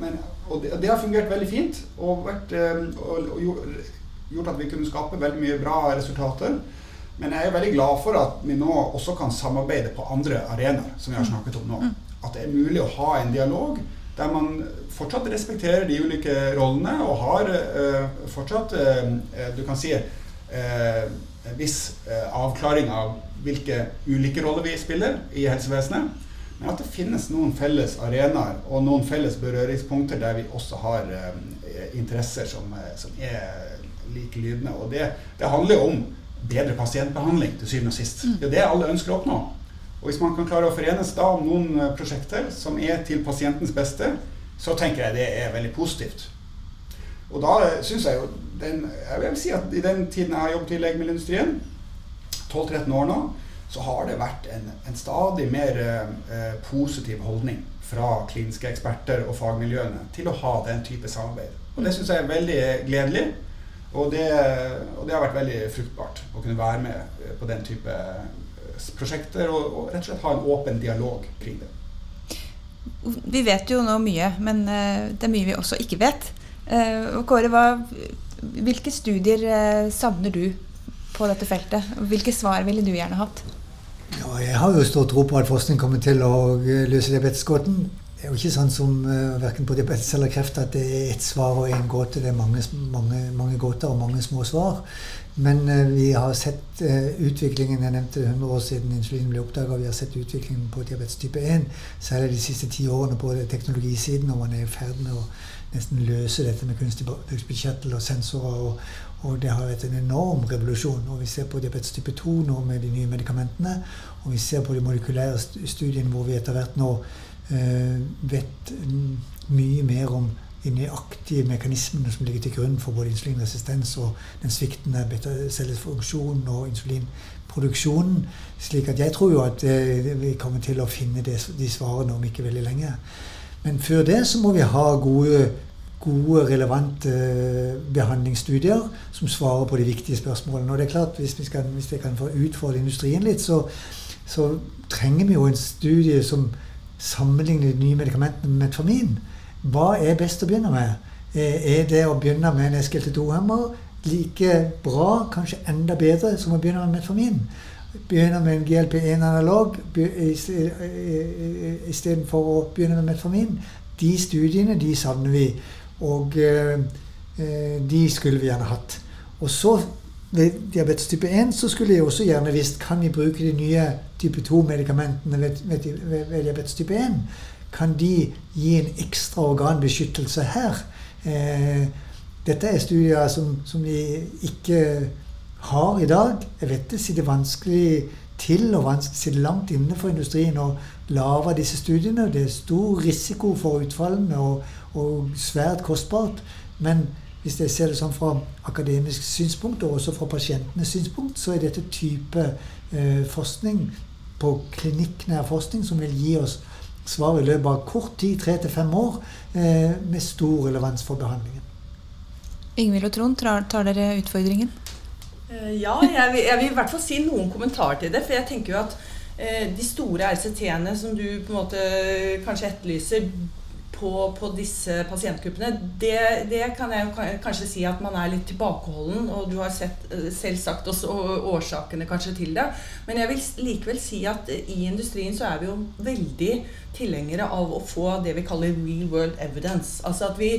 men, og det, det, har fungert veldig fint og, vært, og, og, gjort at vi kunne skape veldig mye bra resultater. Men jeg er veldig glad for at vi nå også kan samarbeide på andre arenaer, som vi har snakket om nå. Mm. At det er mulig å ha en dialog der man fortsatt respekterer de ulike rollene og har uh, fortsatt uh, Du kan si uh, en viss avklaring av hvilke ulike roller vi spiller i helsevesenet. Men at det finnes noen felles arenaer og noen felles berøringspunkter der vi også har interesser som, som er likelydende. Og det, det handler jo om bedre pasientbehandling til syvende og sist. Mm. Det er det alle ønsker å oppnå. Og Hvis man kan klare å forenes da om noen eh, prosjekter som er til pasientens beste, så tenker jeg det er veldig positivt. Og da eh, syns jeg jo den, Jeg vil si at i den tiden jeg har jobbet i legemiddelindustrien, 12-13 år nå, så har det vært en, en stadig mer eh, positiv holdning fra kliniske eksperter og fagmiljøene til å ha den type samarbeid. Og Det syns jeg er veldig gledelig. Og det, og det, har vært veldig fruktbart å kunne være med på den type prosjekter, og, og, rett og slett ha en åpen dialog kring det. Vi vet jo nå mye, men uh, det er mye vi også ikke vet. Uh, Kåre, hva, hvilke studier uh, savner du på dette feltet? Hvilke svar ville du gjerne hatt? Ja, jeg har jo stor tro på at forskning kommer til å løse diabetesgåten. Det er jo ikke sånn som verken på diabetes eller kreft at det er ett svar og én gåte. Det er mange, mange, mange gåter og mange små svar. Men uh, vi har sett uh, utviklingen Jeg nevnte 100 år siden insulin ble oppdaga. Vi har sett utviklingen på diabetes type 1, særlig de siste ti årene på teknologisiden, og man er i ferd med å nesten løse dette med kunstig bukspyttkjertel og sensorer. Og, og, det har vært en enorm revolusjon. Og vi ser på diabetes type 2 nå med de nye medikamentene. Og vi ser på de molekylære studiene hvor vi etter hvert nå øh, vet mye mer om de nøyaktige mekanismene som ligger til grunn for både insulinresistens og den sviktende cellefunksjonen og insulinproduksjonen. slik at jeg tror jo at øh, vi kommer til å finne de svarene om ikke veldig lenge. Men før det så må vi ha gode, gode relevante øh, behandlingsstudier som svarer på de viktige spørsmålene. Og det er klart, Hvis, vi skal, hvis jeg kan få utfordre industrien litt, så, så, trenger vi jo en studie som sammenligner de nye medikamentene med metformin. Hva er best å begynne med? Er det å begynne med en SGLT2-hemmer like bra, kanskje enda bedre, som å begynne med metformin? begynner med en GLP-1-analog istedenfor å begynne med metformin. De studiene de savner vi, og eh, eh, de skulle vi gjerne hatt. Og så ved diabetes type 1 så skulle jeg også gjerne visst kan vi bruke de nye type 2-medikamentene ved, ved, ved, diabetes type 1. Kan de gi en ekstra organbeskyttelse her? Eh, dette er studier som, som vi ikke har i dag. Jeg vet det sitter vanskelig til og vanskelig sitter langt inne for industrien å lage disse studiene. Det er stor risiko for utfallene og, og svært kostbart. Men hvis jeg ser det sånn fra akademisk synspunkt, og også fra pasientenes synspunkt, så er dette type eh, forskning på klinikknær forskning som vil gi oss svar i løpet av kort tid, tre til fem år, eh, med stor relevans for behandlingen. Ingvild og Trond, tar, tar dere utfordringen? Eh, ja, jeg vil, jeg vil, i hvert fall si noen kommentarer til det. For jeg tenker jo at eh, de store RCT-ene som du på en måte kanskje etterlyser på, på disse pasientgruppene, det, det, kan jeg kanskje si at man er litt tilbakeholden. Og du har sett, selvsagt selv sagt også årsakene kanskje til det. Men jeg vil likevel si at i industrien så er vi jo veldig tilhengere av å få det vi kaller real world evidence. Altså at vi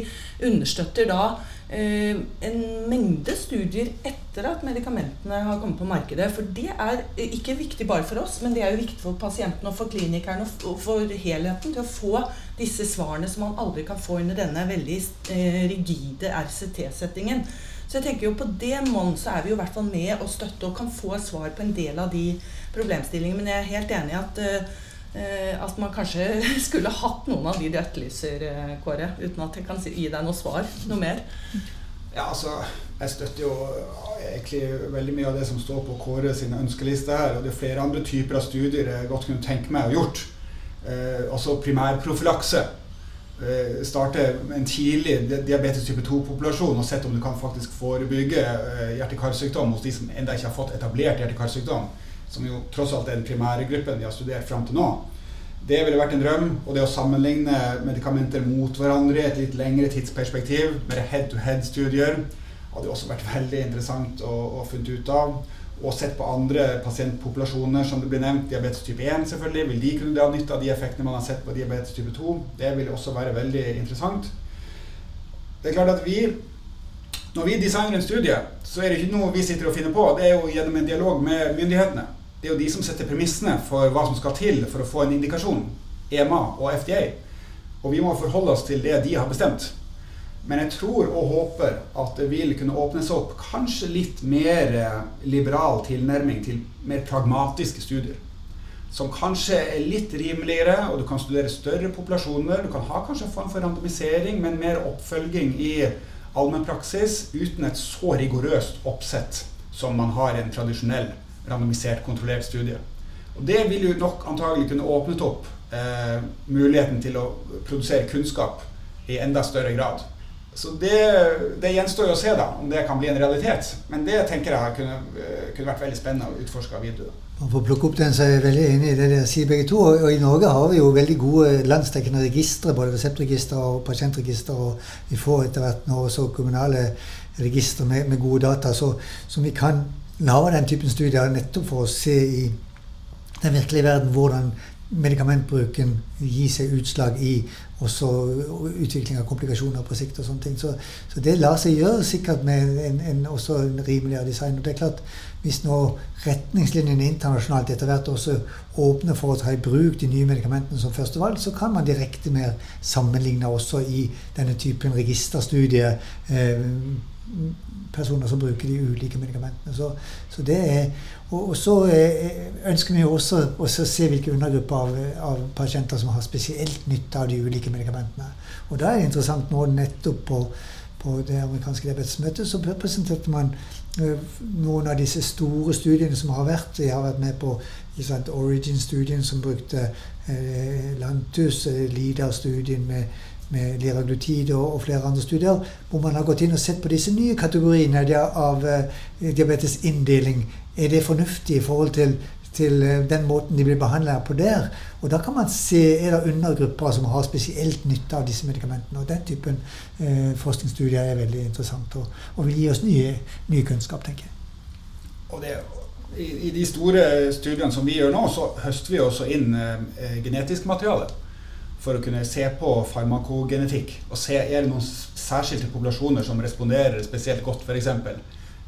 understøtter da Eh, en mengde studier etter at medikamentene har kommet på markedet. For det er ikke viktig bare for oss, men det er jo viktig for pasienten og for klinikerne og for helheten til å få disse svarene som man aldri kan få under denne veldig eh, rigide RCT-settingen. Så jeg tenker jo på det monn så er vi jo i hvert fall med og støtte og kan få svar på en del av de problemstillingene. Men jeg er helt enig i at Eh, at man kanskje skulle hatt noen av de du etterlyser, eh, Kåre. Uten at jeg kan gi deg noe svar. Noe mer? Ja, altså, Jeg støtter jo egentlig veldig mye av det som står på Kåre sin ønskeliste her. Og det er flere andre typer av studier jeg godt kunne tenke meg å gjort. Eh, også primærprofylakse. Eh, starte en tidlig diabetes type 2-populasjon og sett om du kan faktisk forebygge eh, hjerte-karsykdom hos de som ennå ikke har fått etablert hjerte-karsykdom som jo tross alt er den primære gruppen vi har studert fram til nå. Det ville vært en drøm. Og det å sammenligne medikamenter mot hverandre i et litt lengre tidsperspektiv, med head-to-head-studier, hadde også vært veldig interessant å, å funnet ut av. Og sett på andre pasientpopulasjoner, som det blir nevnt. Diabetes type 1, selvfølgelig. Vil de kunne dra nytte av de effektene man har sett på diabetes type 2? Det vil også være veldig interessant. Det er klart at vi når vi designer en studie, så er det ikke noe vi sitter og finner på. Det er jo gjennom en dialog med myndighetene. Det er jo de som setter premissene for hva som skal til for å få en indikasjon. EMA og FDA. Og vi må forholde oss til det de har bestemt. Men jeg tror og håper at det vil kunne åpnes opp kanskje litt mer eh, liberal tilnærming til mer pragmatiske studier. Som kanskje er litt rimeligere, og du kan studere større populasjoner. Du kan ha kanskje en form for randomisering, men mer oppfølging i allmennpraksis uten et så rigorøst oppsett som man har i en tradisjonell randomisert, kontrollert studie. Og Det vil jo nok antagelig kunne åpnet opp eh, muligheten til å produsere kunnskap i enda større grad. Så det, det, gjenstår jo å se da, om det kan bli en realitet. Men det tenker jeg kunne, eh, kunne vært veldig spennende å utforske videre. For å plukke opp den, så er jeg veldig enig i det dere sier begge to. Og, i Norge har vi jo veldig gode landsdekkende registre, både reseptregister og pasientregister. Og vi får etter hvert nå også kommunale registre med, med, gode data, så vi kan lage den typen studier nettopp for å se i den virkelige verden hvordan medikamentbruken gir seg utslag i også utvikling av komplikasjoner på sikt. og sånne ting. Så, så det lar seg gjøre sikkert med en, en, også en rimeligere design. og det er klart, Hvis nå retningslinjene internasjonalt etter hvert også åpner for å ta i bruk de nye medikamentene som førstevalg, så kan man direkte mer sammenligne også i denne typen registerstudie eh, personer som bruker de ulike medikamentene. Så, så det er, og, og, så ønsker vi også å se hvilke undergrupper av, av, pasienter som har spesielt nytte av de ulike medikamentene. Og da er det interessant nå nettopp på, på det amerikanske diabetesmøtet så presenterte man uh, noen av disse store studiene som har vært. Jeg har vært med på Origin-studien som brukte eh, Lantus, uh, LIDA-studien med med liraglutid og, og, flere andre studier, hvor man har gått inn og sett på disse nye kategoriene av uh, diabetesinndeling. Er det fornuftig i forhold til, til uh, den måten de blir behandla på der? Og da kan man se er det undergrupper som har spesielt nytte av disse medikamentene. Og den typen uh, forskningsstudier er veldig interessant og, og vil gi oss nye, ny kunnskap, tenker jeg. Og det, i, de store studiene som vi gjør nå, så høster vi også inn genetisk materiale for å kunne se på farmakogenetikk og se er det noen særskilte populasjoner som responderer spesielt godt, f.eks.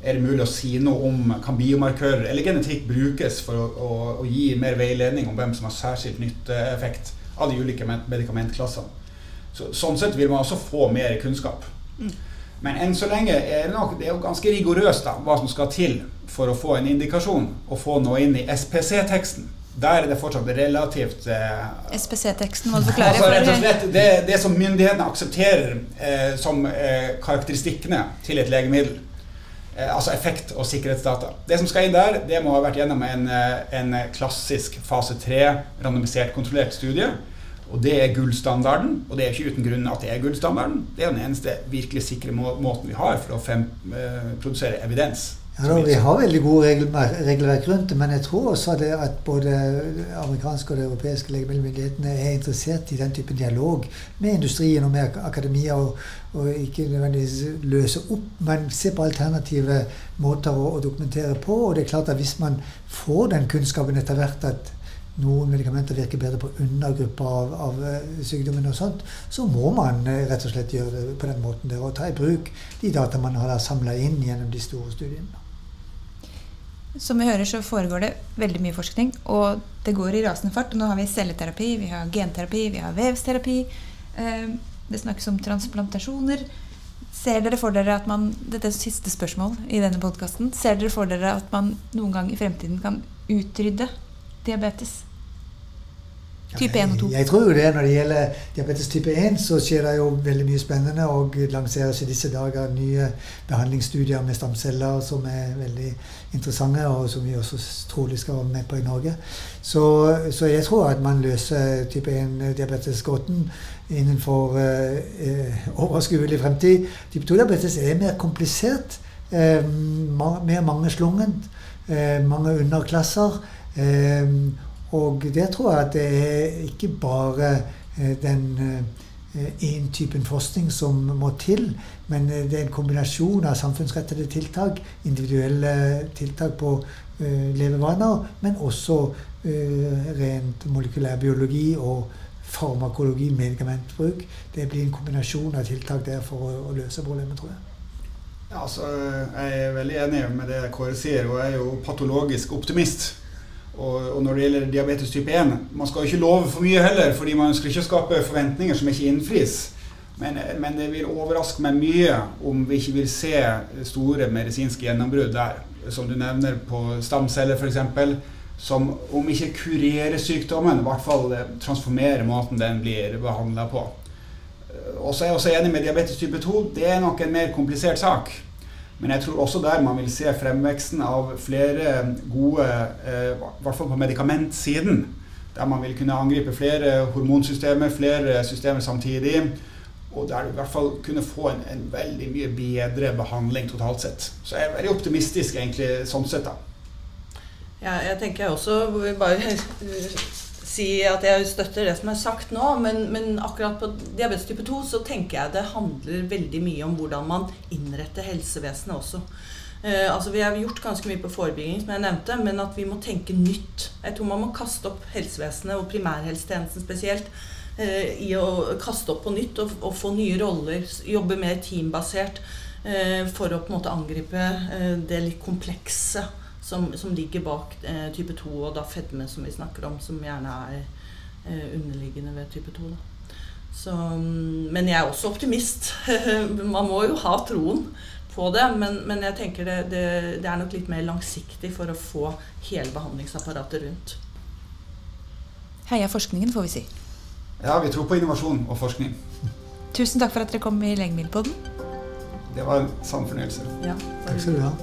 Er det mulig å si noe om kan biomarkører eller genetikk brukes for å, å, å gi mer veiledning om hvem som har særskilt nytteeffekt av de ulike medikamentklassene? Så, sånn sett vil man også få mer kunnskap. Mm. Men enn så lenge er det, nok, det er jo ganske rigorøst da, hva som skal til for å få en indikasjon og få noe inn i SPC-teksten. Der er det fortsatt relativt eh, SPC-teksten må du forklare. Altså, rett og slett, det, det som myndighetene aksepterer eh, som eh, karakteristikkene til et legemiddel, eh, altså effekt og sikkerhetsdata Det som skal inn der, det må ha vært gjennom en, eh, en klassisk fase 3 randomisert kontrollert studie. Og det er gullstandarden, og det er ikke uten grunn at det er gullstandarden. Det er den eneste virkelig sikre må måten vi har for å fem, eh, produsere evidens. Ja, da, Vi har veldig gode regelverk rundt det, men jeg tror også at både amerikanske og de europeiske legemiddelmyndighetene er interessert i den type dialog med industrien og med akademia, og, og ikke nødvendigvis løse opp, men se på alternative måter å, å, dokumentere på. Og det er klart at hvis man får den kunnskapen etter hvert at noen medikamenter virker bedre på undergrupper av, av eh, sykdommen, og sånt, så må man eh, rett og slett gjøre det på den måten der, og ta i bruk de data man har samla inn gjennom de store studiene. Som vi hører, så foregår det veldig mye forskning, og det går i rasende fart. Nå har vi celleterapi, vi har genterapi, vi har vevsterapi. Eh, det snakkes om transplantasjoner. Ser dere for dere at man Dette er siste spørsmål i denne podkasten. Ser dere for dere at man noen gang i fremtiden kan utrydde diabetes? Type 1 og 2. Jeg tror jo det. Når det gjelder diabetes type 1, så skjer det jo veldig mye spennende. Og lanseres i disse dager nye behandlingsstudier med stamceller som er veldig interessante, og som vi også trolig skal være med på i Norge. Så, så jeg tror at man løser type 1-diabetesgåten innenfor eh, overskuelig fremtid. Type 2-diabetes er mer komplisert. Eh, mer mangeslungent. Eh, mange underklasser. Eh, og der tror jeg at det er ikke bare eh, den én eh, typen forskning som må til, men eh, det er en kombinasjon av samfunnsrettede tiltak, individuelle tiltak på levevaner, men også rent molekylærbiologi og farmakologi, medikamentbruk. Det blir en kombinasjon av tiltak der for å, løse problemet, tror jeg. Ja, altså, jeg er veldig enig med det Kåre sier, og jeg er jo patologisk optimist. Og, og, når det gjelder diabetes type 1 Man skal jo ikke love for mye heller, fordi man skal ikke skape forventninger som ikke innfris. Men, men, det vil overraske meg mye om vi ikke vil se store medisinske gjennombrudd der. Som du nevner på stamceller f.eks. Som om ikke kurerer sykdommen, i hvert fall transformerer måten den blir behandla på. Og så er jeg også enig med diabetes type 2. Det er nok en mer komplisert sak. Men jeg tror også der man vil se fremveksten av flere gode, eh, i hvert fall på medikamentsiden, der man vil kunne angripe flere hormonsystemer, flere systemer samtidig. Og der du i hvert fall kunne få en, en veldig mye bedre behandling totalt sett. Så jeg er veldig optimistisk egentlig sånn sett, da. Ja, jeg tenker også hvor vi bare si at jeg støtter det som er sagt nå, men, men akkurat på diabetes type 2 så tenker jeg det handler veldig mye om hvordan man innretter helsevesenet også. Eh, altså Vi har gjort ganske mye på forebygging, som jeg nevnte, men at vi må tenke nytt. Jeg tror man må kaste opp helsevesenet, og primærhelsetjenesten spesielt, eh, i å kaste opp på nytt og, og få nye roller. Jobbe mer teambasert eh, for å på en måte angripe eh, det litt komplekse som, som ligger bak eh, type 2, og da fedme, som vi snakker om, som gjerne er eh, underliggende ved type 2. Da. Så, mm, men jeg er også optimist. Man må jo ha troen på det, men, men jeg tenker det, det, det, er nok litt mer langsiktig for å få hele behandlingsapparatet rundt. Heia forskningen, får vi si. Ja, vi tror på innovasjon og forskning. Tusen takk for at dere kom i Legemiddelpodden. Det var en sann fornøyelse. Ja, takk skal du ha.